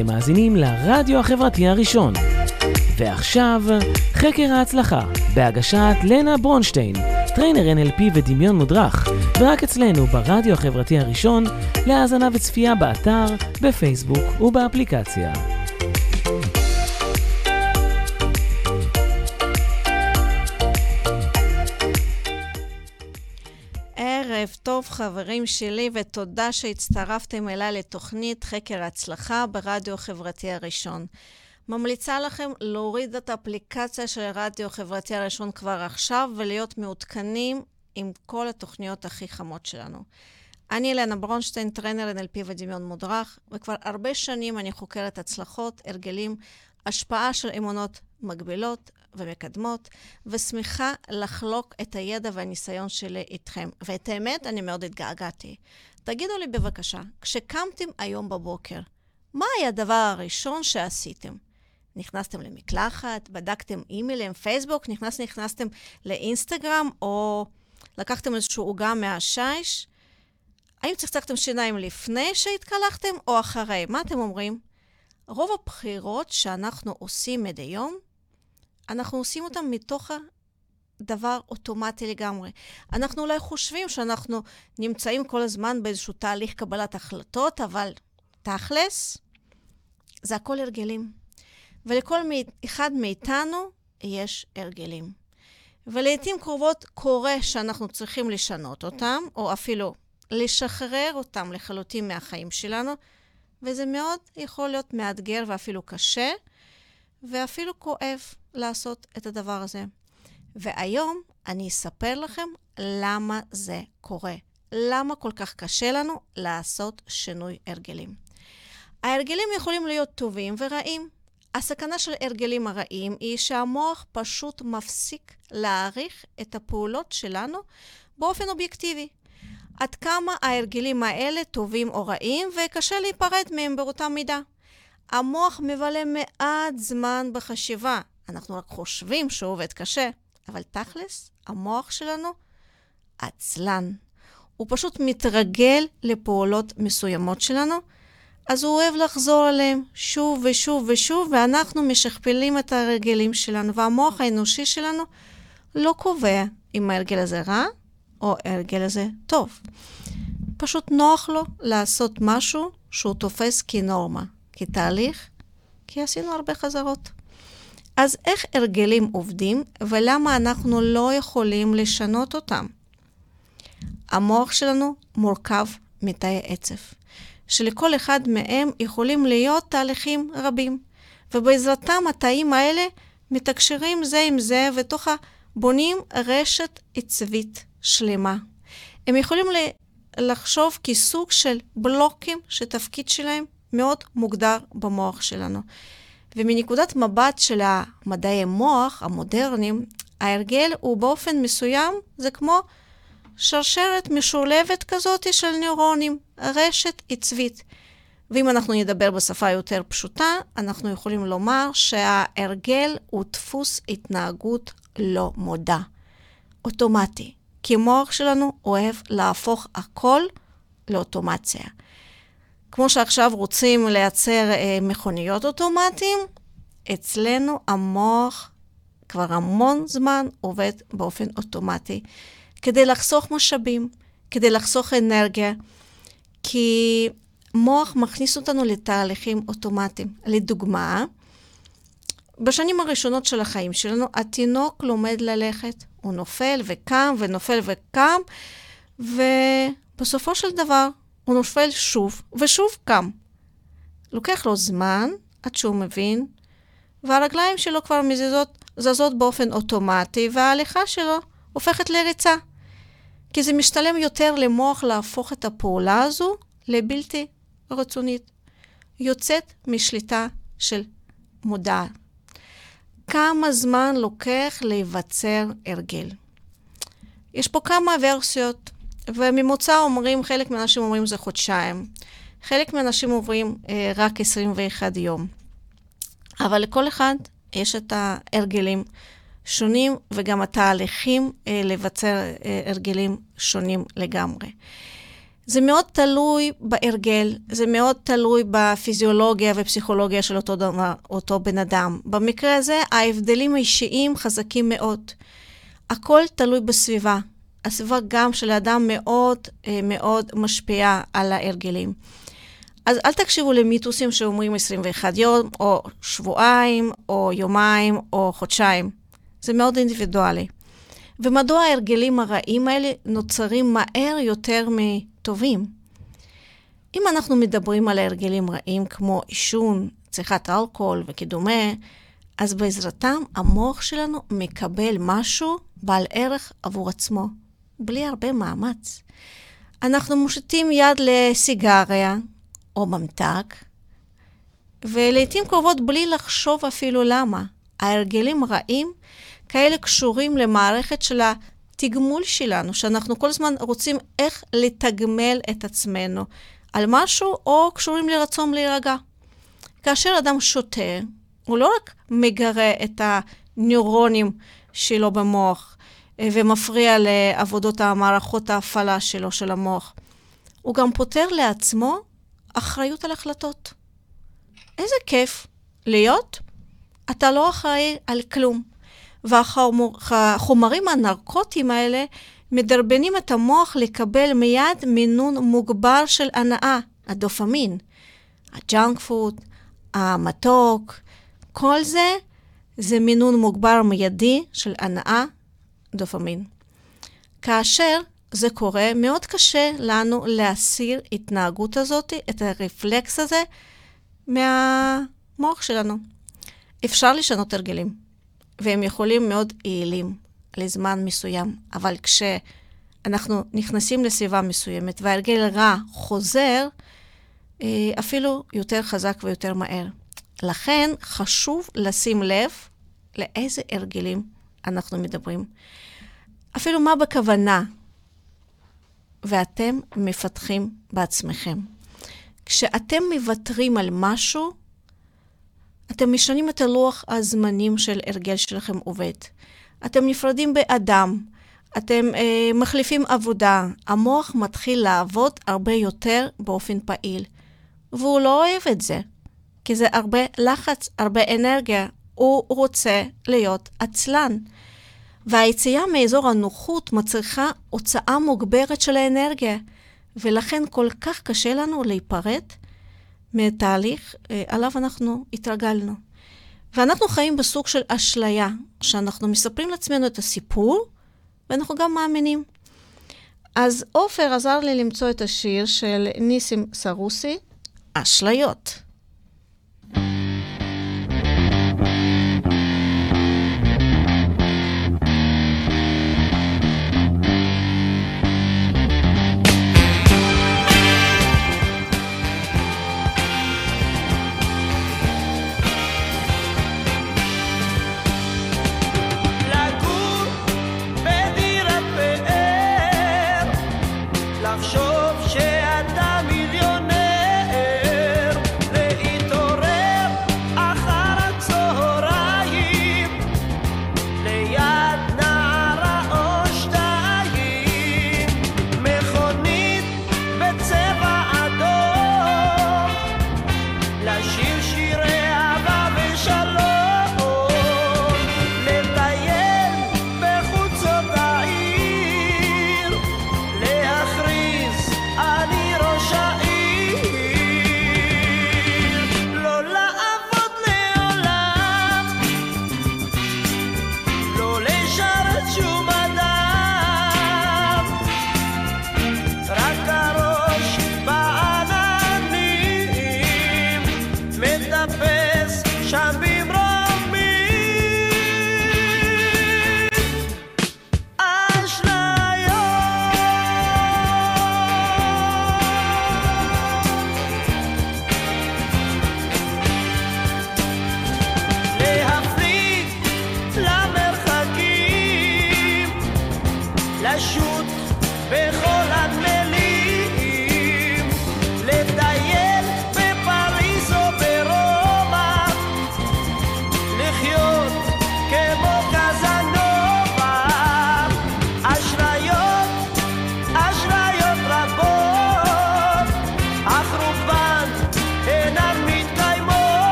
אתם מאזינים לרדיו החברתי הראשון. ועכשיו, חקר ההצלחה, בהגשת לנה ברונשטיין, trainer NLP ודמיון מודרך, ורק אצלנו ברדיו החברתי הראשון, להאזנה וצפייה באתר, בפייסבוק ובאפליקציה. ערב טוב, חברים שלי, ותודה שהצטרפתם אליי לתוכנית חקר הצלחה ברדיו החברתי הראשון. ממליצה לכם להוריד את האפליקציה של הרדיו החברתי הראשון כבר עכשיו ולהיות מעודכנים עם כל התוכניות הכי חמות שלנו. אני אלנה ברונשטיין, טרנר NLP ודמיון מודרך, וכבר הרבה שנים אני חוקרת הצלחות, הרגלים, השפעה של אמונות מגבילות ומקדמות, ושמחה לחלוק את הידע והניסיון שלי איתכם. ואת האמת, אני מאוד התגעגעתי. תגידו לי בבקשה, כשקמתם היום בבוקר, מה היה הדבר הראשון שעשיתם? נכנסתם למקלחת, בדקתם אימיילים, פייסבוק, נכנס, נכנסתם לאינסטגרם, או לקחתם איזושהי עוגה מהשיש? האם צחצחתם שיניים לפני שהתקלחתם או אחרי? מה אתם אומרים? רוב הבחירות שאנחנו עושים מדי יום, אנחנו עושים אותן מתוך דבר אוטומטי לגמרי. אנחנו אולי חושבים שאנחנו נמצאים כל הזמן באיזשהו תהליך קבלת החלטות, אבל תכלס, זה הכל הרגלים. ולכל אחד מאיתנו יש הרגלים. ולעיתים קרובות קורה שאנחנו צריכים לשנות אותם, או אפילו לשחרר אותם לחלוטין מהחיים שלנו, וזה מאוד יכול להיות מאתגר ואפילו קשה, ואפילו כואב לעשות את הדבר הזה. והיום אני אספר לכם למה זה קורה. למה כל כך קשה לנו לעשות שינוי הרגלים. ההרגלים יכולים להיות טובים ורעים. הסכנה של הרגלים הרעים היא שהמוח פשוט מפסיק להעריך את הפעולות שלנו באופן אובייקטיבי. עד כמה ההרגלים האלה טובים או רעים, וקשה להיפרד מהם באותה מידה. המוח מבלה מעט זמן בחשיבה. אנחנו רק חושבים שהוא עובד קשה, אבל תכלס, המוח שלנו עצלן. הוא פשוט מתרגל לפעולות מסוימות שלנו, אז הוא אוהב לחזור עליהם שוב ושוב ושוב, ואנחנו משכפלים את הרגלים שלנו, והמוח האנושי שלנו לא קובע אם ההרגל הזה רע או ההרגל הזה טוב. פשוט נוח לו לעשות משהו שהוא תופס כנורמה, כתהליך, כי עשינו הרבה חזרות. אז איך הרגלים עובדים ולמה אנחנו לא יכולים לשנות אותם? המוח שלנו מורכב מתאי עצב, שלכל אחד מהם יכולים להיות תהליכים רבים, ובעזרתם התאים האלה מתקשרים זה עם זה ותוכה בונים רשת עצבית שלמה. הם יכולים לחשוב כסוג של בלוקים שתפקיד שלהם מאוד מוגדר במוח שלנו. ומנקודת מבט של המדעי המוח המודרניים, ההרגל הוא באופן מסוים, זה כמו שרשרת משולבת כזאת של נוירונים, רשת עצבית. ואם אנחנו נדבר בשפה יותר פשוטה, אנחנו יכולים לומר שההרגל הוא דפוס התנהגות לא מודע, אוטומטי. כי המוח שלנו אוהב להפוך הכל לאוטומציה. כמו שעכשיו רוצים לייצר אה, מכוניות אוטומטיים, אצלנו המוח כבר המון זמן עובד באופן אוטומטי, כדי לחסוך משאבים, כדי לחסוך אנרגיה, כי מוח מכניס אותנו לתהליכים אוטומטיים. לדוגמה, בשנים הראשונות של החיים שלנו, התינוק לומד ללכת. הוא נופל וקם ונופל וקם, ובסופו של דבר הוא נופל שוב ושוב קם. לוקח לו זמן עד שהוא מבין, והרגליים שלו כבר מזיזות, זזות באופן אוטומטי, וההליכה שלו הופכת לריצה. כי זה משתלם יותר למוח להפוך את הפעולה הזו לבלתי רצונית. יוצאת משליטה של מודע. כמה זמן לוקח להיווצר הרגל? יש פה כמה ורסיות וממוצע אומרים, חלק מהאנשים אומרים זה חודשיים, חלק מהאנשים אומרים אה, רק 21 יום. אבל לכל אחד יש את ההרגלים שונים, וגם התהליכים אה, לבצע אה, הרגלים שונים לגמרי. זה מאוד תלוי בהרגל, זה מאוד תלוי בפיזיולוגיה ופסיכולוגיה של אותו, דבר, אותו בן אדם. במקרה הזה, ההבדלים האישיים חזקים מאוד. הכל תלוי בסביבה. הסביבה גם של האדם מאוד אה, מאוד משפיעה על ההרגלים. אז אל תקשיבו למיתוסים שאומרים 21 יום, או שבועיים, או יומיים, או חודשיים. זה מאוד אינדיבידואלי. ומדוע ההרגלים הרעים האלה נוצרים מהר יותר מטובים? אם אנחנו מדברים על הרגלים רעים כמו עישון, צריכת אלכוהול וכדומה, אז בעזרתם המוח שלנו מקבל משהו בעל ערך עבור עצמו, בלי הרבה מאמץ. אנחנו מושיטים יד לסיגריה או ממתק, ולעיתים קרובות בלי לחשוב אפילו למה. ההרגלים רעים כאלה קשורים למערכת של התגמול שלנו, שאנחנו כל הזמן רוצים איך לתגמל את עצמנו על משהו, או קשורים לרצון להירגע. כאשר אדם שותה, הוא לא רק מגרה את הנוירונים שלו במוח ומפריע לעבודות המערכות ההפעלה שלו, של המוח, הוא גם פותר לעצמו אחריות על החלטות. איזה כיף להיות, אתה לא אחראי על כלום. והחומרים הנרקוטיים האלה מדרבנים את המוח לקבל מיד מינון מוגבר של הנאה, הדופמין. ה junk food, המתוק, כל זה זה מינון מוגבר מיידי של הנאה, דופמין. כאשר זה קורה, מאוד קשה לנו להסיר התנהגות הזאת, את הרפלקס הזה, מהמוח שלנו. אפשר לשנות הרגלים. והם יכולים מאוד יעילים לזמן מסוים, אבל כשאנחנו נכנסים לסביבה מסוימת וההרגל רע חוזר, אה, אפילו יותר חזק ויותר מהר. לכן חשוב לשים לב לאיזה הרגלים אנחנו מדברים. אפילו מה בכוונה ואתם מפתחים בעצמכם. כשאתם מוותרים על משהו, אתם משנים את הלוח הזמנים של הרגל שלכם עובד. אתם נפרדים באדם, אתם אה, מחליפים עבודה, המוח מתחיל לעבוד הרבה יותר באופן פעיל. והוא לא אוהב את זה, כי זה הרבה לחץ, הרבה אנרגיה. הוא רוצה להיות עצלן. והיציאה מאזור הנוחות מצריכה הוצאה מוגברת של האנרגיה, ולכן כל כך קשה לנו להיפרד מתהליך אה, עליו אנחנו התרגלנו. ואנחנו חיים בסוג של אשליה, שאנחנו מספרים לעצמנו את הסיפור, ואנחנו גם מאמינים. אז עופר עזר לי למצוא את השיר של ניסים סרוסי, אשליות.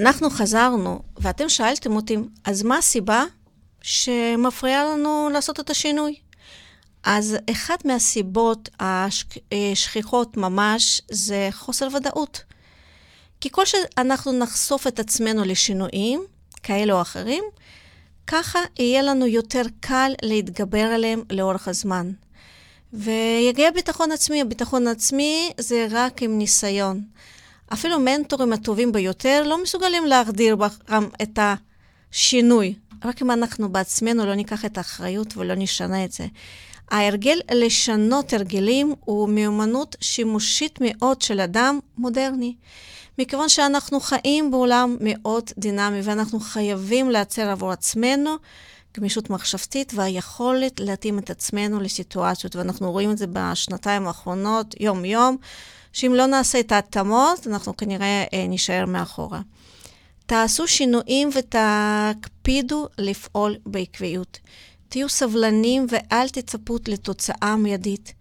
אנחנו חזרנו, ואתם שאלתם אותי, אז מה הסיבה שמפריעה לנו לעשות את השינוי? אז אחת מהסיבות השכיחות ממש זה חוסר ודאות. כי כל שאנחנו נחשוף את עצמנו לשינויים כאלה או אחרים, ככה יהיה לנו יותר קל להתגבר עליהם לאורך הזמן. ויגיע ביטחון עצמי. הביטחון עצמי זה רק עם ניסיון. אפילו מנטורים הטובים ביותר לא מסוגלים להחדיר בהם את השינוי. רק אם אנחנו בעצמנו לא ניקח את האחריות ולא נשנה את זה. ההרגל לשנות הרגלים הוא מיומנות שימושית מאוד של אדם מודרני. מכיוון שאנחנו חיים בעולם מאוד דינמי ואנחנו חייבים לייצר עבור עצמנו גמישות מחשבתית והיכולת להתאים את עצמנו לסיטואציות, ואנחנו רואים את זה בשנתיים האחרונות, יום-יום, שאם לא נעשה את ההתאמות, אנחנו כנראה אה, נישאר מאחורה. תעשו שינויים ותקפידו לפעול בעקביות. תהיו סבלנים ואל תצפו לתוצאה מיידית.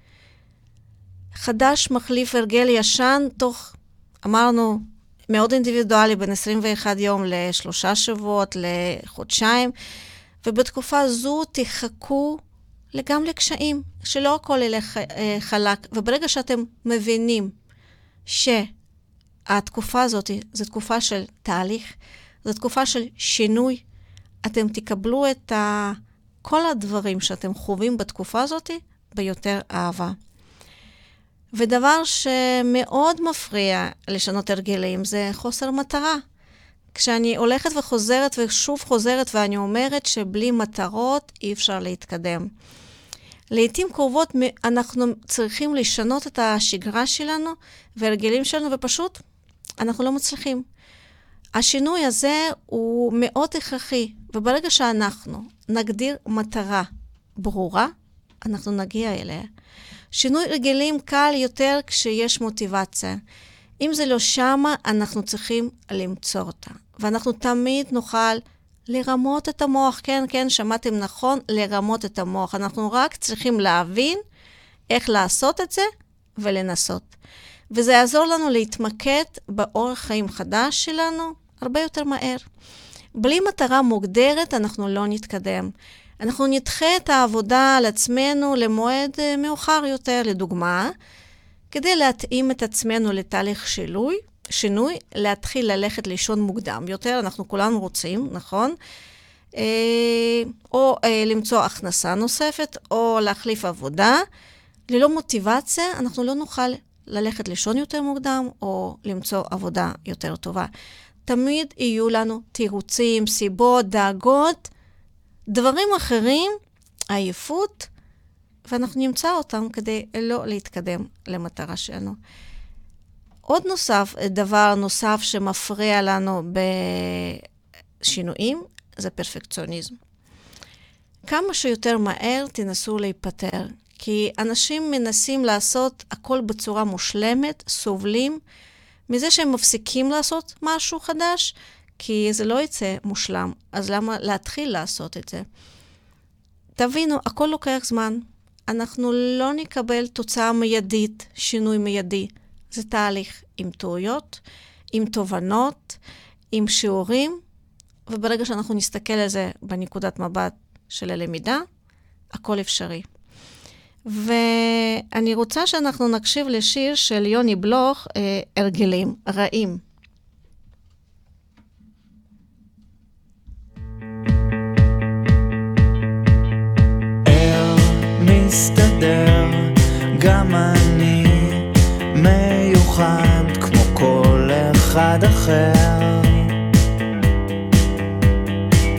חדש מחליף הרגל ישן תוך, אמרנו, מאוד אינדיבידואלי, בין 21 יום לשלושה שבועות, לחודשיים, ובתקופה זו תחכו גם לקשיים, שלא הכל ילך אה, חלק. וברגע שאתם מבינים שהתקופה הזאת זו תקופה של תהליך, זו תקופה של שינוי, אתם תקבלו את ה... כל הדברים שאתם חווים בתקופה הזאת ביותר אהבה. ודבר שמאוד מפריע לשנות הרגלים זה חוסר מטרה. כשאני הולכת וחוזרת ושוב חוזרת ואני אומרת שבלי מטרות אי אפשר להתקדם. לעתים קרובות אנחנו צריכים לשנות את השגרה שלנו והרגלים שלנו ופשוט אנחנו לא מצליחים. השינוי הזה הוא מאוד הכרחי, וברגע שאנחנו נגדיר מטרה ברורה, אנחנו נגיע אליה. שינוי רגלים קל יותר כשיש מוטיבציה. אם זה לא שמה, אנחנו צריכים למצוא אותה. ואנחנו תמיד נוכל לרמות את המוח. כן, כן, שמעתם נכון, לרמות את המוח. אנחנו רק צריכים להבין איך לעשות את זה ולנסות. וזה יעזור לנו להתמקד באורח חיים חדש שלנו הרבה יותר מהר. בלי מטרה מוגדרת אנחנו לא נתקדם. אנחנו נדחה את העבודה על עצמנו למועד אה, מאוחר יותר, לדוגמה, כדי להתאים את עצמנו לתהליך שינוי, שינוי, להתחיל ללכת לישון מוקדם יותר, אנחנו כולנו רוצים, נכון? אה, או אה, למצוא הכנסה נוספת, או להחליף עבודה. ללא מוטיבציה, אנחנו לא נוכל ללכת לישון יותר מוקדם, או למצוא עבודה יותר טובה. תמיד יהיו לנו תירוצים, סיבות, דאגות, דברים אחרים, עייפות, ואנחנו נמצא אותם כדי לא להתקדם למטרה שלנו. עוד נוסף, דבר נוסף שמפריע לנו בשינויים, זה פרפקציוניזם. כמה שיותר מהר תנסו להיפטר, כי אנשים מנסים לעשות הכל בצורה מושלמת, סובלים מזה שהם מפסיקים לעשות משהו חדש, כי זה לא יצא מושלם, אז למה להתחיל לעשות את זה? תבינו, הכל לוקח זמן. אנחנו לא נקבל תוצאה מיידית, שינוי מיידי. זה תהליך עם טעויות, עם תובנות, עם שיעורים, וברגע שאנחנו נסתכל על זה בנקודת מבט של הלמידה, הכל אפשרי. ואני רוצה שאנחנו נקשיב לשיר של יוני בלוך, אה, הרגלים רעים. מסתדר, גם אחד אחר.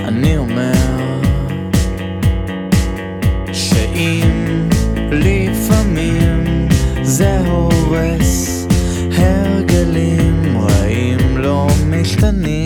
אני אומר שאם לפעמים זה הורס, הרגלים רעים לא משתנים.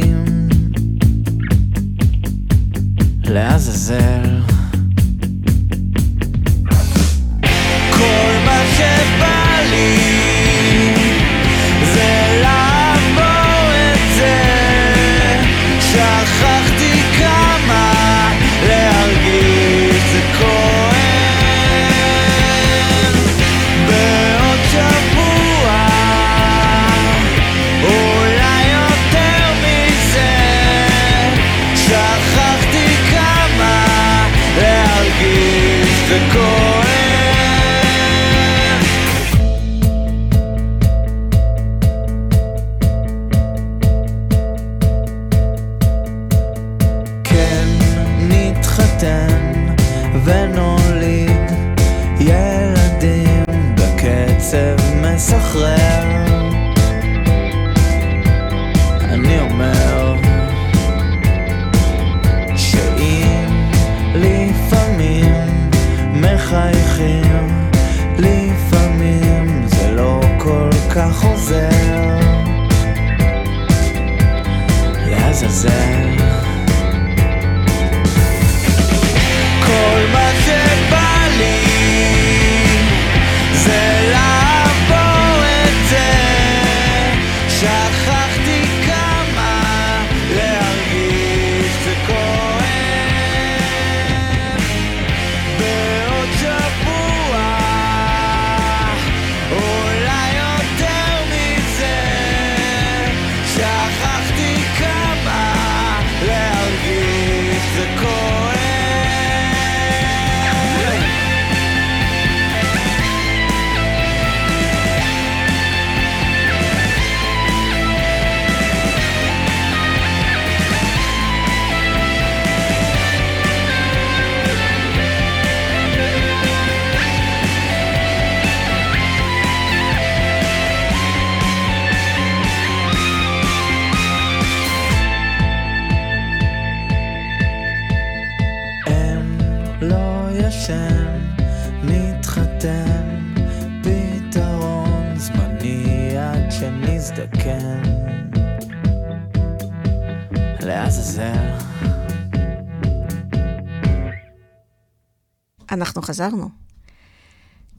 חזרנו.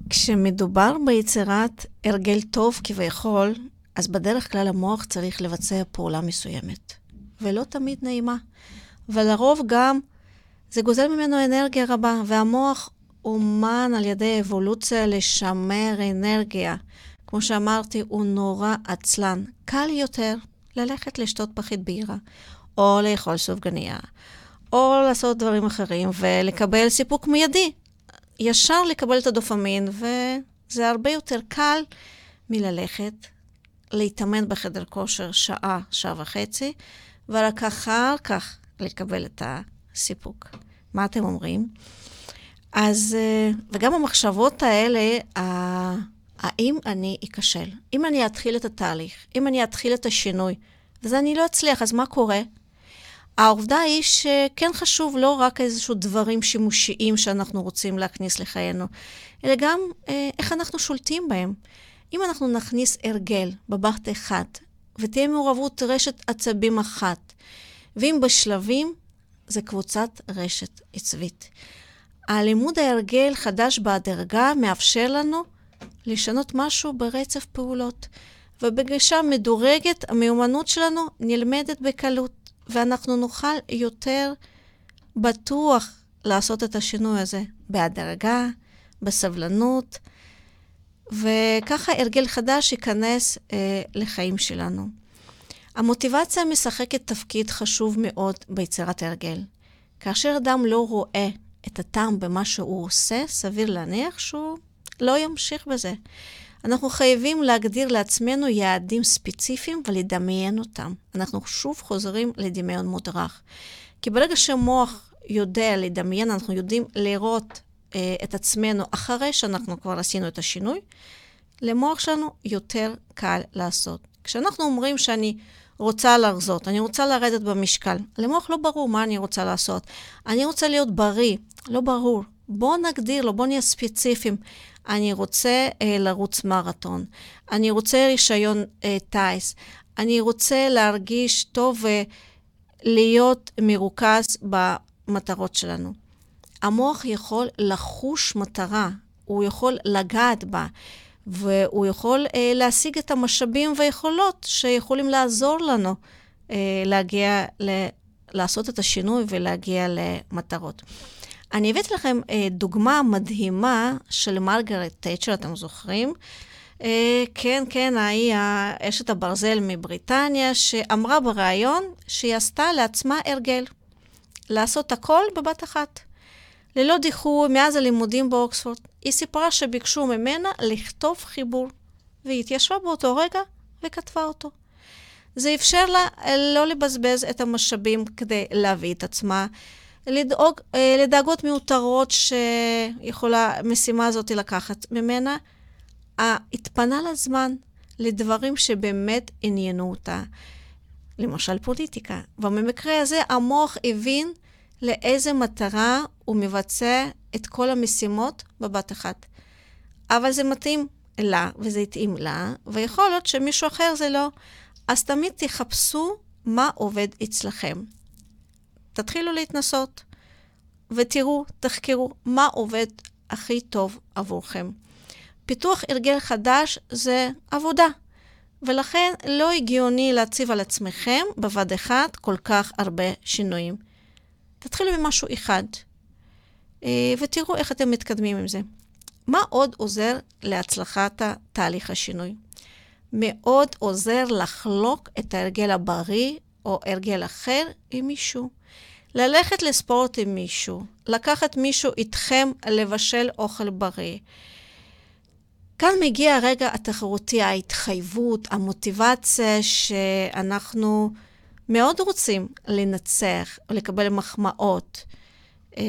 כשמדובר ביצירת הרגל טוב כביכול, אז בדרך כלל המוח צריך לבצע פעולה מסוימת, ולא תמיד נעימה. ולרוב גם זה גוזל ממנו אנרגיה רבה, והמוח אומן על ידי אבולוציה לשמר אנרגיה. כמו שאמרתי, הוא נורא עצלן. קל יותר ללכת לשתות פחית בירה, או לאכול סופגניה, או לעשות דברים אחרים ולקבל סיפוק מיידי. ישר לקבל את הדופמין, וזה הרבה יותר קל מללכת, להתאמן בחדר כושר שעה, שעה וחצי, ורק אחר כך לקבל את הסיפוק. מה אתם אומרים? אז, אה, וגם המחשבות האלה, האם אני אכשל? אם אני אתחיל את התהליך, אם אני אתחיל את השינוי, וזה אני לא אצליח, אז מה קורה? העובדה היא שכן חשוב לא רק איזשהו דברים שימושיים שאנחנו רוצים להכניס לחיינו, אלא גם אה, איך אנחנו שולטים בהם. אם אנחנו נכניס הרגל בבת אחת, ותהיה מעורבות רשת עצבים אחת, ואם בשלבים, זה קבוצת רשת עצבית. הלימוד ההרגל חדש בהדרגה מאפשר לנו לשנות משהו ברצף פעולות, ובגישה מדורגת המיומנות שלנו נלמדת בקלות. ואנחנו נוכל יותר בטוח לעשות את השינוי הזה בהדרגה, בסבלנות, וככה הרגל חדש ייכנס אה, לחיים שלנו. המוטיבציה משחקת תפקיד חשוב מאוד ביצירת הרגל. כאשר אדם לא רואה את הטעם במה שהוא עושה, סביר להניח שהוא לא ימשיך בזה. אנחנו חייבים להגדיר לעצמנו יעדים ספציפיים ולדמיין אותם. אנחנו שוב חוזרים לדמיון מודרך. כי ברגע שהמוח יודע לדמיין, אנחנו יודעים לראות אה, את עצמנו אחרי שאנחנו כבר עשינו את השינוי, למוח שלנו יותר קל לעשות. כשאנחנו אומרים שאני רוצה להרזות, אני רוצה לרדת במשקל, למוח לא ברור מה אני רוצה לעשות. אני רוצה להיות בריא, לא ברור. בואו נגדיר לו, בואו נהיה ספציפיים. אני רוצה אה, לרוץ מרתון, אני רוצה רישיון אה, טיס, אני רוצה להרגיש טוב ולהיות מרוכז במטרות שלנו. המוח יכול לחוש מטרה, הוא יכול לגעת בה, והוא יכול אה, להשיג את המשאבים והיכולות שיכולים לעזור לנו אה, להגיע, ל- לעשות את השינוי ולהגיע למטרות. אני הבאתי לכם אה, דוגמה מדהימה של מרגרט תייצ'ר, אתם זוכרים? אה, כן, כן, ההיא אשת הברזל מבריטניה, שאמרה בריאיון שהיא עשתה לעצמה הרגל. לעשות הכל בבת אחת. ללא דיחוי, מאז הלימודים באוקספורד, היא סיפרה שביקשו ממנה לכתוב חיבור, והיא התיישבה באותו רגע וכתבה אותו. זה אפשר לה לא לבזבז את המשאבים כדי להביא את עצמה, לדאוג, אה, לדאגות מיותרות שיכולה המשימה הזאת לקחת ממנה. התפנה לה זמן לדברים שבאמת עניינו אותה. למשל פוליטיקה. ובמקרה הזה המוח הבין לאיזה מטרה הוא מבצע את כל המשימות בבת אחת. אבל זה מתאים לה, וזה התאים לה, ויכול להיות שמישהו אחר זה לא. אז תמיד תחפשו מה עובד אצלכם. תתחילו להתנסות, ותראו, תחקרו מה עובד הכי טוב עבורכם. פיתוח הרגל חדש זה עבודה, ולכן לא הגיוני להציב על עצמכם בבת אחת כל כך הרבה שינויים. תתחילו ממשהו אחד, אה, ותראו איך אתם מתקדמים עם זה. מה עוד עוזר להצלחת תהליך השינוי? מאוד עוזר לחלוק את ההרגל הבריא או הרגל אחר עם מישהו. ללכת לספורט עם מישהו, לקחת מישהו איתכם לבשל אוכל בריא. כאן מגיע הרגע התחרותי, ההתחייבות, המוטיבציה שאנחנו מאוד רוצים לנצח לקבל מחמאות. אה,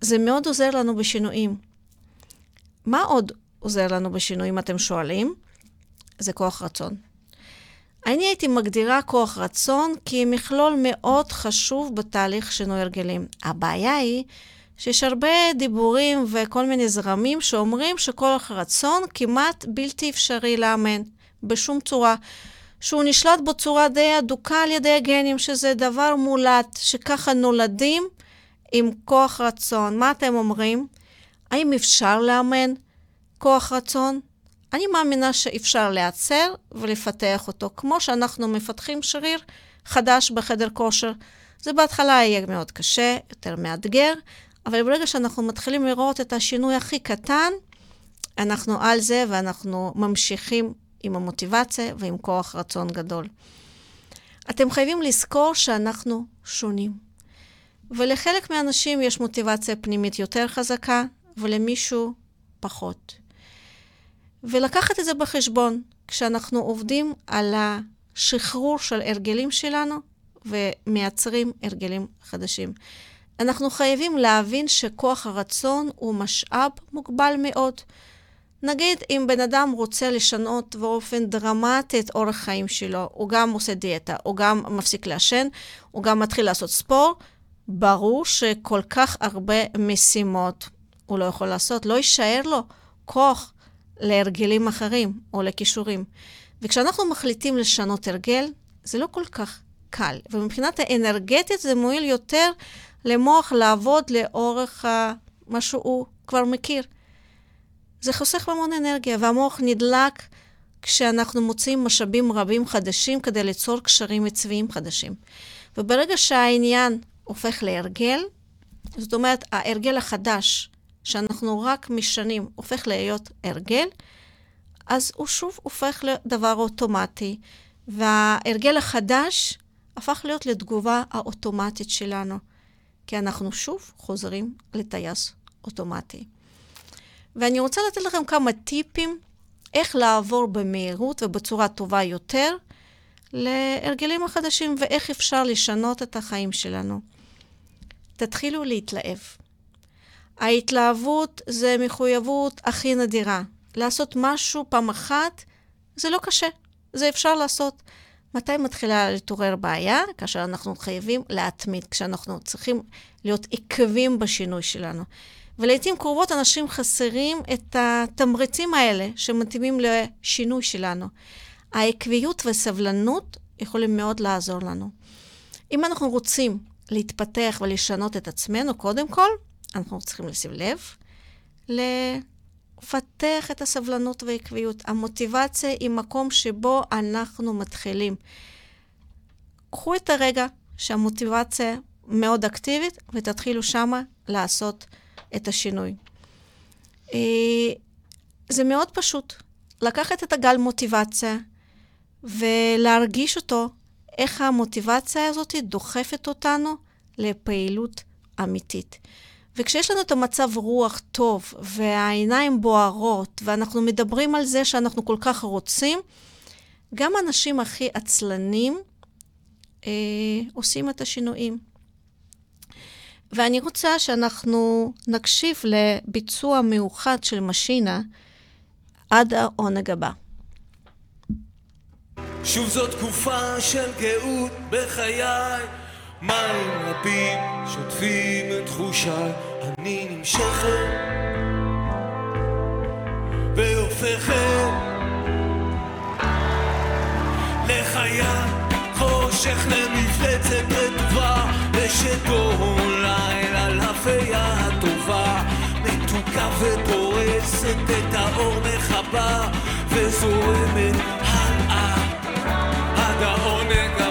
זה מאוד עוזר לנו בשינויים. מה עוד עוזר לנו בשינויים, אתם שואלים? זה כוח רצון. אני הייתי מגדירה כוח רצון כמכלול מאוד חשוב בתהליך שינוי הרגלים. הבעיה היא שיש הרבה דיבורים וכל מיני זרמים שאומרים שכוח רצון כמעט בלתי אפשרי לאמן בשום צורה. שהוא נשלט בצורה די אדוקה על ידי הגנים, שזה דבר מולט, שככה נולדים עם כוח רצון. מה אתם אומרים? האם אפשר לאמן כוח רצון? אני מאמינה שאפשר להיעצר ולפתח אותו, כמו שאנחנו מפתחים שריר חדש בחדר כושר. זה בהתחלה יהיה מאוד קשה, יותר מאתגר, אבל ברגע שאנחנו מתחילים לראות את השינוי הכי קטן, אנחנו על זה ואנחנו ממשיכים עם המוטיבציה ועם כוח רצון גדול. אתם חייבים לזכור שאנחנו שונים. ולחלק מהאנשים יש מוטיבציה פנימית יותר חזקה, ולמישהו פחות. ולקחת את זה בחשבון כשאנחנו עובדים על השחרור של הרגלים שלנו ומייצרים הרגלים חדשים. אנחנו חייבים להבין שכוח הרצון הוא משאב מוגבל מאוד. נגיד אם בן אדם רוצה לשנות באופן דרמטי את אורח חיים שלו, הוא גם עושה דיאטה, הוא גם מפסיק לעשן, הוא גם מתחיל לעשות ספורט, ברור שכל כך הרבה משימות הוא לא יכול לעשות, לא יישאר לו כוח להרגלים אחרים או לכישורים. וכשאנחנו מחליטים לשנות הרגל, זה לא כל כך קל. ומבחינת האנרגטית זה מועיל יותר למוח לעבוד לאורך מה שהוא כבר מכיר. זה חוסך המון אנרגיה, והמוח נדלק כשאנחנו מוצאים משאבים רבים חדשים כדי ליצור קשרים עצביים חדשים. וברגע שהעניין הופך להרגל, זאת אומרת, ההרגל החדש שאנחנו רק משנים הופך להיות הרגל, אז הוא שוב הופך לדבר אוטומטי, וההרגל החדש הפך להיות לתגובה האוטומטית שלנו, כי אנחנו שוב חוזרים לטייס אוטומטי. ואני רוצה לתת לכם כמה טיפים איך לעבור במהירות ובצורה טובה יותר להרגלים החדשים ואיך אפשר לשנות את החיים שלנו. תתחילו להתלהב. ההתלהבות זה מחויבות הכי נדירה. לעשות משהו פעם אחת זה לא קשה, זה אפשר לעשות. מתי מתחילה להתעורר בעיה? כאשר אנחנו חייבים להתמיד, כשאנחנו צריכים להיות עקבים בשינוי שלנו. ולעיתים קרובות אנשים חסרים את התמריצים האלה שמתאימים לשינוי שלנו. העקביות והסבלנות יכולים מאוד לעזור לנו. אם אנחנו רוצים להתפתח ולשנות את עצמנו, קודם כל, אנחנו צריכים לשים לב, לפתח את הסבלנות והעקביות. המוטיבציה היא מקום שבו אנחנו מתחילים. קחו את הרגע שהמוטיבציה מאוד אקטיבית ותתחילו שמה לעשות את השינוי. אה, זה מאוד פשוט. לקחת את הגל מוטיבציה ולהרגיש אותו, איך המוטיבציה הזאת דוחפת אותנו לפעילות אמיתית. וכשיש לנו את המצב רוח טוב והעיניים בוערות ואנחנו מדברים על זה שאנחנו כל כך רוצים, גם האנשים הכי עצלנים אה, עושים את השינויים. ואני רוצה שאנחנו נקשיב לביצוע מיוחד של משינה עד העונג הבא. שוב זו תקופה של גאות בחיי, מים רבים שוטפים את תחושיי, אני נמשכת. והופכת לחיה, חושך למפלצת רטובה, ושתו לילה לפיה הטובה, מתוקה ופורסת את האור מחבה, וזורמת הלאה עד העונג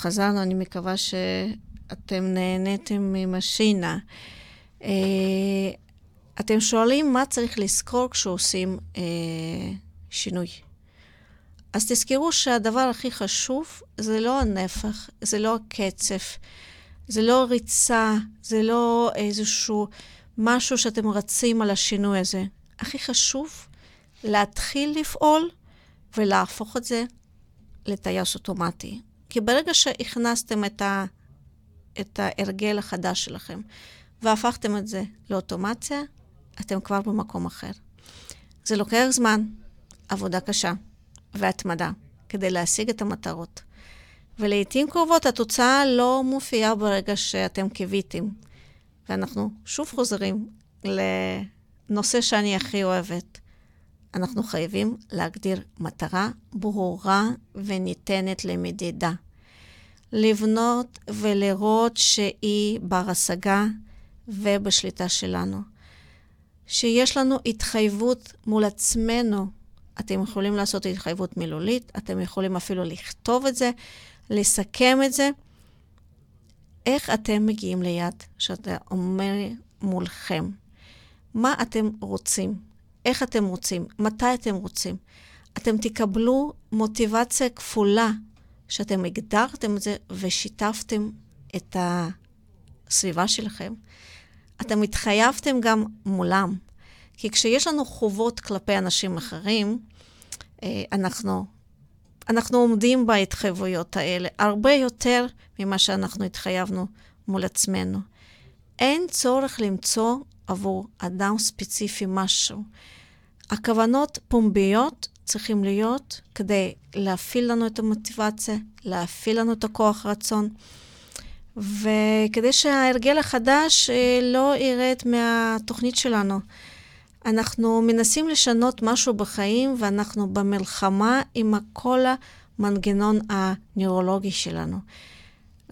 חזרנו, אני מקווה שאתם נהניתם ממשינה. אה, אתם שואלים מה צריך לזכור כשעושים אה, שינוי. אז תזכרו שהדבר הכי חשוב זה לא הנפח, זה לא הקצב, זה לא ריצה, זה לא איזשהו משהו שאתם רצים על השינוי הזה. הכי חשוב להתחיל לפעול ולהפוך את זה לטייס אוטומטי. כי ברגע שהכנסתם את, ה, את ההרגל החדש שלכם והפכתם את זה לאוטומציה, אתם כבר במקום אחר. זה לוקח זמן, עבודה קשה והתמדה כדי להשיג את המטרות. ולעיתים קרובות התוצאה לא מופיעה ברגע שאתם קיוויתם. ואנחנו שוב חוזרים לנושא שאני הכי אוהבת. אנחנו חייבים להגדיר מטרה ברורה וניתנת למדידה. לבנות ולראות שהיא בר השגה ובשליטה שלנו. שיש לנו התחייבות מול עצמנו. אתם יכולים לעשות התחייבות מילולית, אתם יכולים אפילו לכתוב את זה, לסכם את זה. איך אתם מגיעים ליד שאתה אומר מולכם? מה אתם רוצים? איך אתם רוצים? מתי אתם רוצים? אתם תקבלו מוטיבציה כפולה שאתם הגדרתם את זה ושיתפתם את הסביבה שלכם. אתם התחייבתם גם מולם. כי כשיש לנו חובות כלפי אנשים אחרים, אנחנו, אנחנו עומדים בהתחייבויות האלה הרבה יותר ממה שאנחנו התחייבנו מול עצמנו. אין צורך למצוא עבור אדם ספציפי משהו. הכוונות פומביות צריכים להיות כדי להפעיל לנו את המוטיבציה, להפעיל לנו את הכוח רצון. וכדי שההרגל החדש אה, לא ירד מהתוכנית שלנו. אנחנו מנסים לשנות משהו בחיים, ואנחנו במלחמה עם כל המנגנון הנוירולוגי שלנו.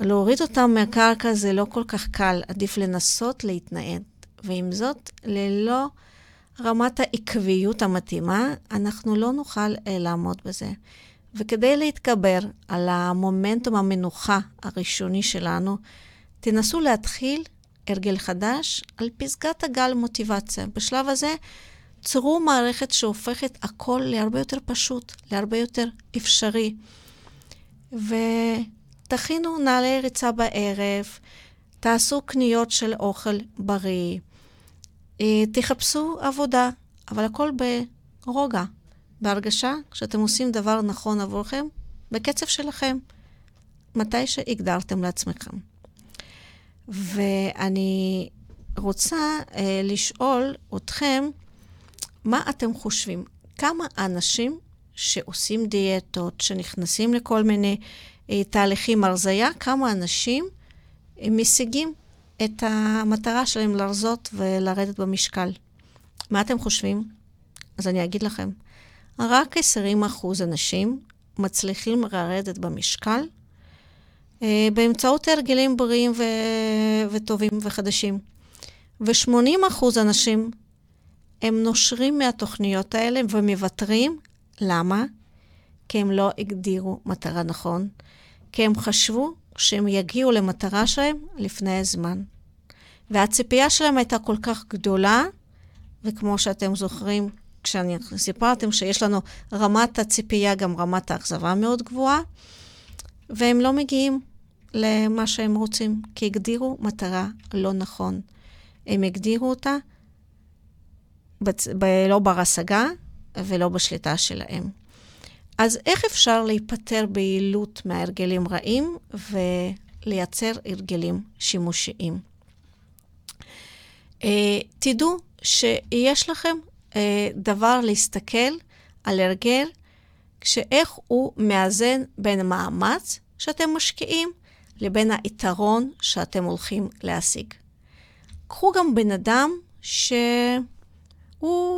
להוריד אותם מהקרקע זה לא כל כך קל, עדיף לנסות להתנהד. ועם זאת, ללא רמת העקביות המתאימה, אנחנו לא נוכל אה, לעמוד בזה. וכדי להתגבר על המומנטום המנוחה הראשוני שלנו, תנסו להתחיל הרגל חדש על פסגת הגל מוטיבציה. בשלב הזה, צרו מערכת שהופכת הכל להרבה יותר פשוט, להרבה יותר אפשרי. ותכינו נעלי ריצה בערב, תעשו קניות של אוכל בריא, תחפשו עבודה, אבל הכל ברוגע, בהרגשה שאתם עושים דבר נכון עבורכם, בקצב שלכם, מתי שהגדרתם לעצמכם. ואני רוצה אה, לשאול אתכם, מה אתם חושבים? כמה אנשים שעושים דיאטות, שנכנסים לכל מיני אה, תהליכים הרזייה, כמה אנשים אה, משיגים את המטרה שלהם לרזות ולרדת במשקל? מה אתם חושבים? אז אני אגיד לכם, רק 20% אנשים מצליחים לרדת במשקל אה, באמצעות הרגלים בריאים ו... וטובים וחדשים. ו-80% אנשים הם נושרים מהתוכניות האלה ומוותרים. למה? כי הם לא הגדירו מטרה נכון. כי הם חשבו שהם יגיעו למטרה שלהם לפני הזמן. והציפייה שלהם הייתה כל כך גדולה, וכמו שאתם זוכרים, כשאני סיפרתם שיש לנו רמת הציפייה, גם רמת האכזבה מאוד גבוהה, והם לא מגיעים למה שהם רוצים, כי הגדירו מטרה לא נכון. הם הגדירו אותה בצ... ב... לא בר-השגה ולא בשליטה שלהם. אז איך אפשר להיפטר ביעילות מהרגלים רעים ולייצר הרגלים שימושיים? Uh, תדעו שיש לכם uh, דבר להסתכל על הרגל, כשאיך הוא מאזן בין מאמץ שאתם משקיעים לבין היתרון שאתם הולכים להשיג. קחו גם בן אדם שהוא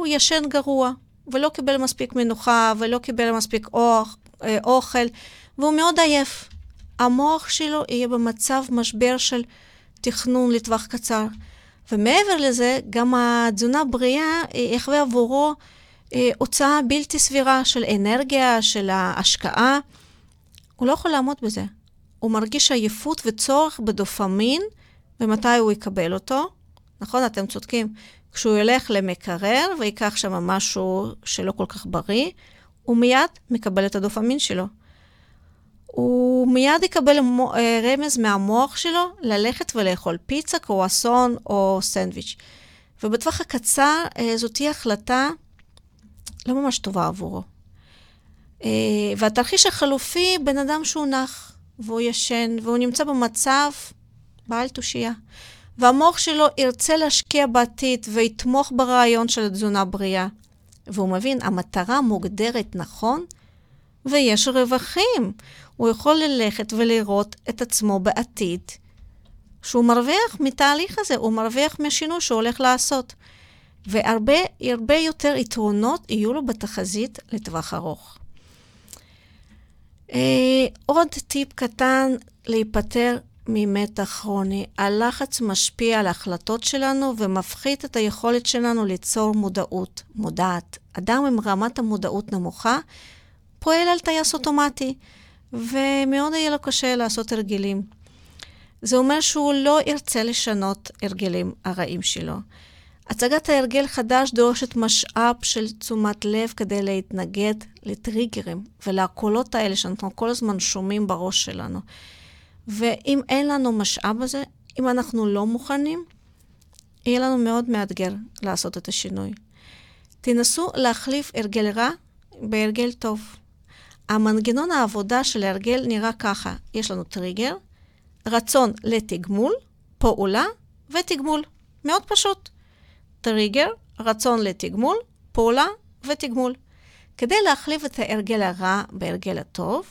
ישן גרוע, ולא קיבל מספיק מנוחה, ולא קיבל מספיק אוח, אה, אוכל, והוא מאוד עייף. המוח שלו יהיה במצב משבר של תכנון לטווח קצר. ומעבר לזה, גם התזונה בריאה יחווה עבורו אה, הוצאה בלתי סבירה של אנרגיה, של ההשקעה. הוא לא יכול לעמוד בזה. הוא מרגיש עייפות וצורך בדופמין, ומתי הוא יקבל אותו? נכון, אתם צודקים. כשהוא ילך למקרר ויקח שם משהו שלא כל כך בריא, הוא מיד מקבל את הדופמין שלו. הוא מיד יקבל אה, רמז מהמוח שלו ללכת ולאכול פיצה, קרואסון או סנדוויץ'. ובטווח הקצר אה, זאת תהיה החלטה לא ממש טובה עבורו. אה, והתרחיש החלופי, בן אדם שהוא נח, והוא ישן, והוא נמצא במצב בעל תושייה. והמוח שלו ירצה להשקיע בעתיד ויתמוך ברעיון של תזונה בריאה. והוא מבין, המטרה מוגדרת נכון, ויש רווחים. הוא יכול ללכת ולראות את עצמו בעתיד, שהוא מרוויח מתהליך הזה, הוא מרוויח מהשינוי שהוא הולך לעשות. והרבה הרבה יותר יתרונות יהיו לו בתחזית לטווח ארוך. אה, עוד טיפ קטן להיפטר ממתח כרוני. הלחץ משפיע על ההחלטות שלנו ומפחית את היכולת שלנו ליצור מודעות, מודעת. אדם עם רמת המודעות נמוכה פועל על טייס אוטומטי, ומאוד יהיה לו קשה לעשות הרגלים. זה אומר שהוא לא ירצה לשנות הרגלים הרעים שלו. הצגת ההרגל חדש דורשת משאב של תשומת לב כדי להתנגד לטריגרים ולקולות האלה שאנחנו כל הזמן שומעים בראש שלנו. ואם אין לנו משאב הזה, אם אנחנו לא מוכנים, יהיה לנו מאוד מאתגר לעשות את השינוי. תנסו להחליף הרגל רע בהרגל טוב. המנגנון העבודה של ההרגל נראה ככה, יש לנו טריגר, רצון לתגמול, פעולה ותגמול. מאוד פשוט. טריגר, רצון לתגמול, פעולה ותגמול. כדי להחליף את ההרגל הרע בהרגל הטוב,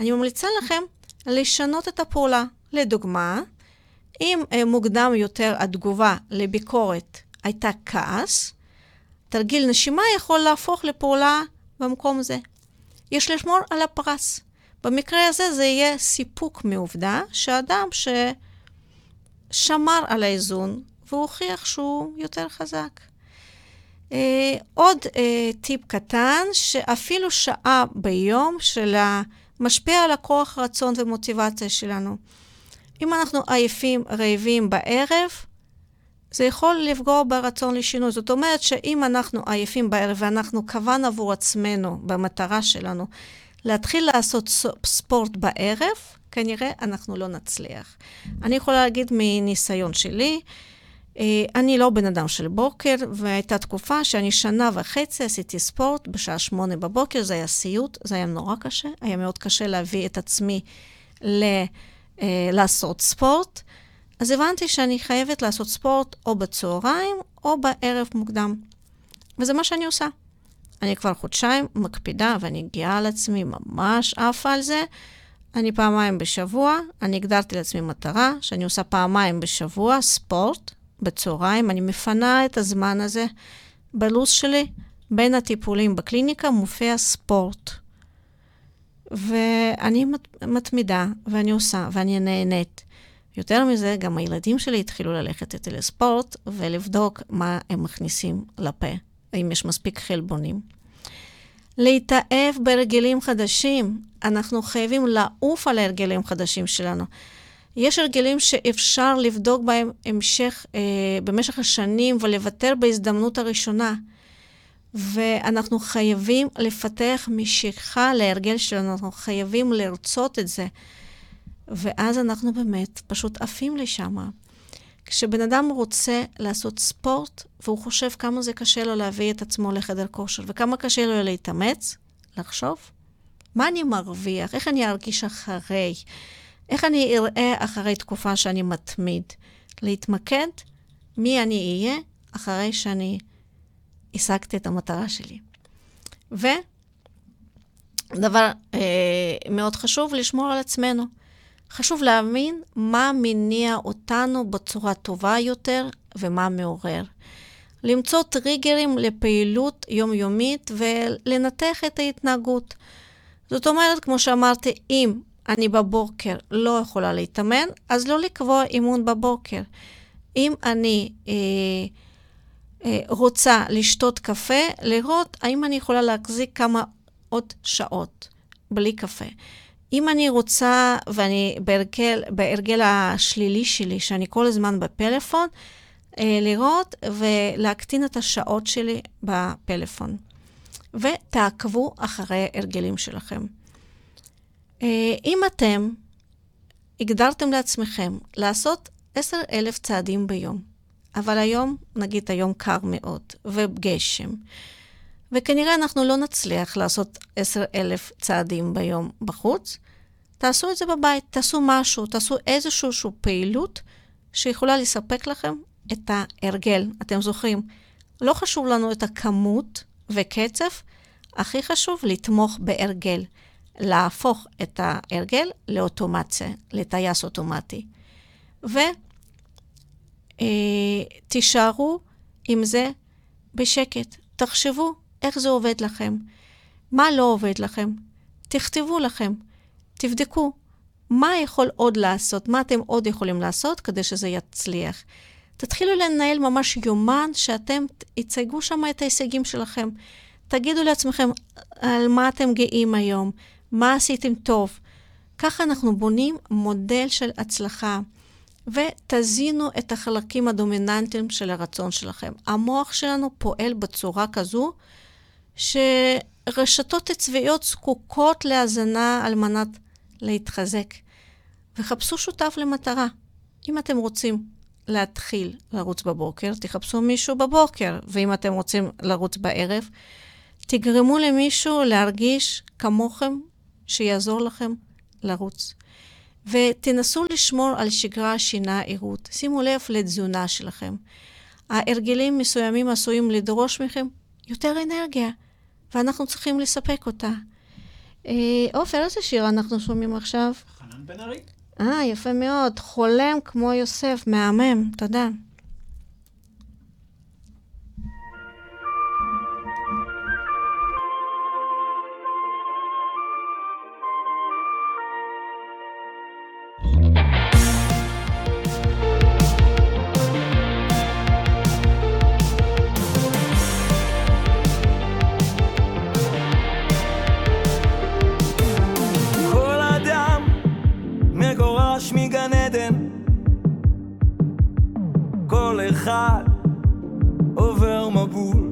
אני ממליצה לכם לשנות את הפעולה, לדוגמה, אם אה, מוקדם יותר התגובה לביקורת הייתה כעס, תרגיל נשימה יכול להפוך לפעולה במקום זה. יש לשמור על הפרס. במקרה הזה זה יהיה סיפוק מעובדה שאדם ששמר על האיזון והוכיח שהוא יותר חזק. Uh, עוד uh, טיפ קטן, שאפילו שעה ביום שלה משפיע על הכוח רצון ומוטיבציה שלנו. אם אנחנו עייפים, רעבים בערב, זה יכול לפגוע ברצון לשינוי. זאת אומרת שאם אנחנו עייפים בערב ואנחנו קבענו עבור עצמנו, במטרה שלנו, להתחיל לעשות ספורט בערב, כנראה אנחנו לא נצליח. אני יכולה להגיד מניסיון שלי, אני לא בן אדם של בוקר, והייתה תקופה שאני שנה וחצי עשיתי ספורט בשעה שמונה בבוקר, זה היה סיוט, זה היה נורא קשה, היה מאוד קשה להביא את עצמי ל, אה, לעשות ספורט. אז הבנתי שאני חייבת לעשות ספורט או בצהריים או בערב מוקדם. וזה מה שאני עושה. אני כבר חודשיים מקפידה ואני גאה על עצמי, ממש עפה על זה. אני פעמיים בשבוע, אני הגדרתי לעצמי מטרה שאני עושה פעמיים בשבוע ספורט, בצהריים, אני מפנה את הזמן הזה. בלו"ז שלי, בין הטיפולים בקליניקה מופיע ספורט. ואני מתמידה, ואני עושה, ואני נהנית. יותר מזה, גם הילדים שלי התחילו ללכת איתי לספורט ולבדוק מה הם מכניסים לפה, האם יש מספיק חלבונים. להתאהב בהרגלים חדשים. אנחנו חייבים לעוף על ההרגלים חדשים שלנו. יש הרגלים שאפשר לבדוק בהם המשך, אה, במשך השנים ולוותר בהזדמנות הראשונה. ואנחנו חייבים לפתח משיכה להרגל שלנו, אנחנו חייבים לרצות את זה. ואז אנחנו באמת פשוט עפים לשם. כשבן אדם רוצה לעשות ספורט, והוא חושב כמה זה קשה לו להביא את עצמו לחדר כושר, וכמה קשה לו להתאמץ, לחשוב, מה אני מרוויח? איך אני ארגיש אחרי? איך אני אראה אחרי תקופה שאני מתמיד? להתמקד מי אני אהיה אחרי שאני השגתי את המטרה שלי. ודבר אה, מאוד חשוב, לשמור על עצמנו. חשוב להבין מה מניע אותנו בצורה טובה יותר ומה מעורר. למצוא טריגרים לפעילות יומיומית ולנתח את ההתנהגות. זאת אומרת, כמו שאמרתי, אם אני בבוקר לא יכולה להתאמן, אז לא לקבוע אימון בבוקר. אם אני אה, אה, רוצה לשתות קפה, לראות האם אני יכולה להחזיק כמה עוד שעות בלי קפה. אם אני רוצה, ואני בהרגל, בהרגל השלילי שלי, שאני כל הזמן בפלאפון, אה, לראות ולהקטין את השעות שלי בפלאפון. ותעקבו אחרי הרגלים שלכם. אה, אם אתם הגדרתם לעצמכם לעשות עשר אלף צעדים ביום, אבל היום, נגיד היום קר מאוד, וגשם, וכנראה אנחנו לא נצליח לעשות עשר אלף צעדים ביום בחוץ, תעשו את זה בבית, תעשו משהו, תעשו איזושהי פעילות שיכולה לספק לכם את ההרגל. אתם זוכרים, לא חשוב לנו את הכמות וקצב, הכי חשוב לתמוך בהרגל. להפוך את ההרגל לאוטומציה, לטייס אוטומטי. ותישארו אה, עם זה בשקט. תחשבו איך זה עובד לכם, מה לא עובד לכם. תכתבו לכם, תבדקו מה יכול עוד לעשות, מה אתם עוד יכולים לעשות כדי שזה יצליח. תתחילו לנהל ממש יומן שאתם תצייגו שם את ההישגים שלכם. תגידו לעצמכם על מה אתם גאים היום, מה עשיתם טוב. ככה אנחנו בונים מודל של הצלחה, ותזינו את החלקים הדומיננטיים של הרצון שלכם. המוח שלנו פועל בצורה כזו שרשתות עצביות זקוקות להזנה על מנת להתחזק. וחפשו שותף למטרה. אם אתם רוצים להתחיל לרוץ בבוקר, תחפשו מישהו בבוקר, ואם אתם רוצים לרוץ בערב, תגרמו למישהו להרגיש כמוכם שיעזור לכם לרוץ. ותנסו לשמור על שגרה, שינה, עירות. שימו לב לתזונה שלכם. ההרגלים מסוימים עשויים לדרוש מכם יותר אנרגיה, ואנחנו צריכים לספק אותה. אה, עופר, איזה שיר אנחנו שומעים עכשיו? חנן בן ארי. אה, יפה מאוד. חולם כמו יוסף, מהמם, תודה. אחד עובר מבול.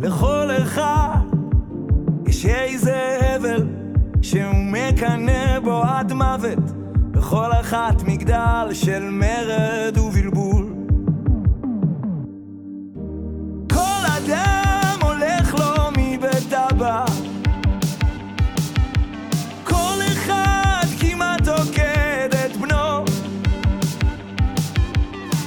לכל אחד יש איזה הבל שהוא מקנא בו עד מוות, בכל אחת מגדל של מרד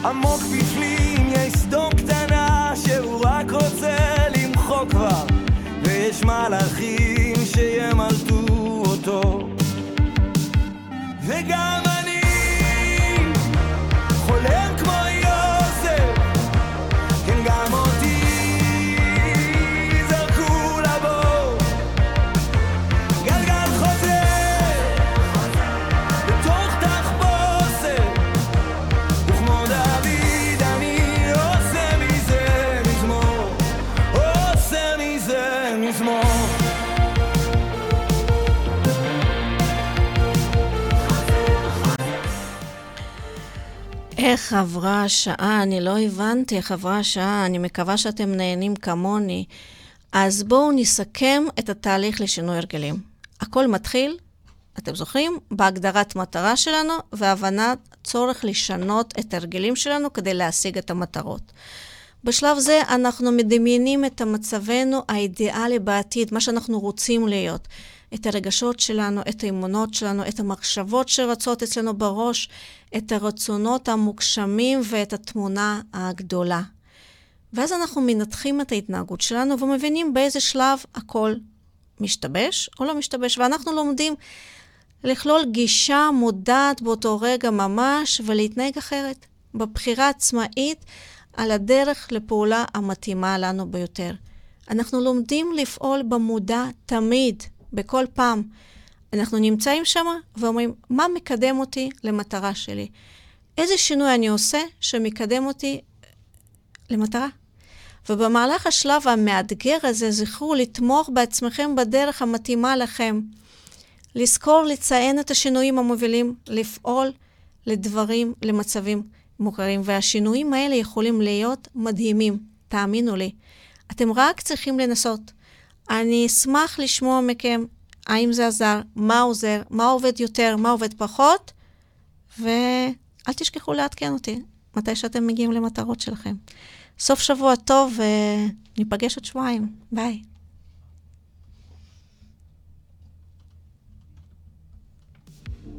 עמוק בפנים יש סדום קטנה שהוא רק רוצה למחוק כבר. ויש מלאכים שימלטו אותו. וגם איך עברה השעה? אני לא הבנתי איך עברה השעה, אני מקווה שאתם נהנים כמוני. אז בואו נסכם את התהליך לשינוי הרגלים. הכל מתחיל, אתם זוכרים? בהגדרת מטרה שלנו והבנת צורך לשנות את ההרגלים שלנו כדי להשיג את המטרות. בשלב זה אנחנו מדמיינים את מצבנו האידיאלי בעתיד, מה שאנחנו רוצים להיות. את הרגשות שלנו, את האמונות שלנו, את המחשבות שרצות אצלנו בראש, את הרצונות המוגשמים ואת התמונה הגדולה. ואז אנחנו מנתחים את ההתנהגות שלנו ומבינים באיזה שלב הכל משתבש או לא משתבש, ואנחנו לומדים לכלול גישה מודעת באותו רגע ממש ולהתנהג אחרת, בבחירה עצמאית על הדרך לפעולה המתאימה לנו ביותר. אנחנו לומדים לפעול במודע תמיד, בכל פעם. אנחנו נמצאים שם ואומרים, מה מקדם אותי למטרה שלי? איזה שינוי אני עושה שמקדם אותי למטרה? ובמהלך השלב המאתגר הזה, זכרו לתמוך בעצמכם בדרך המתאימה לכם. לזכור לציין את השינויים המובילים, לפעול לדברים, למצבים מוכרים, והשינויים האלה יכולים להיות מדהימים, תאמינו לי. אתם רק צריכים לנסות. אני אשמח לשמוע מכם האם זה עזר, מה עוזר, מה עובד יותר, מה עובד פחות, ואל תשכחו לעדכן אותי מתי שאתם מגיעים למטרות שלכם. סוף שבוע טוב, וניפגש עוד שבועיים. ביי.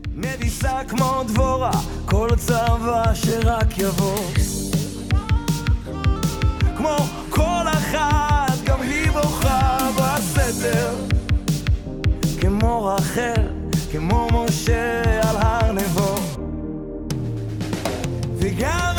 מדיסה כמו דבורה, כל צבא שרק יבוא. כמו כל אחת, כמו רחל, כמו משה על הר נבו. וגם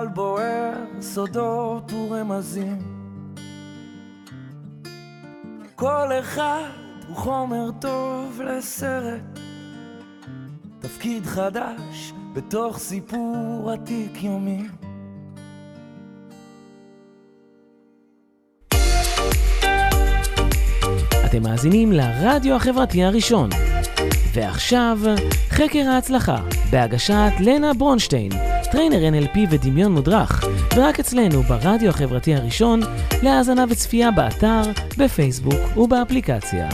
גל בוער, סודות ורמזים. כל אחד הוא חומר טוב לסרט, תפקיד חדש בתוך סיפור עתיק יומי. אתם מאזינים לרדיו החברתי הראשון. ועכשיו, חקר ההצלחה, בהגשת לנה ברונשטיין. trainer NLP ודמיון מודרך, ורק אצלנו ברדיו החברתי הראשון, להאזנה וצפייה באתר, בפייסבוק ובאפליקציה.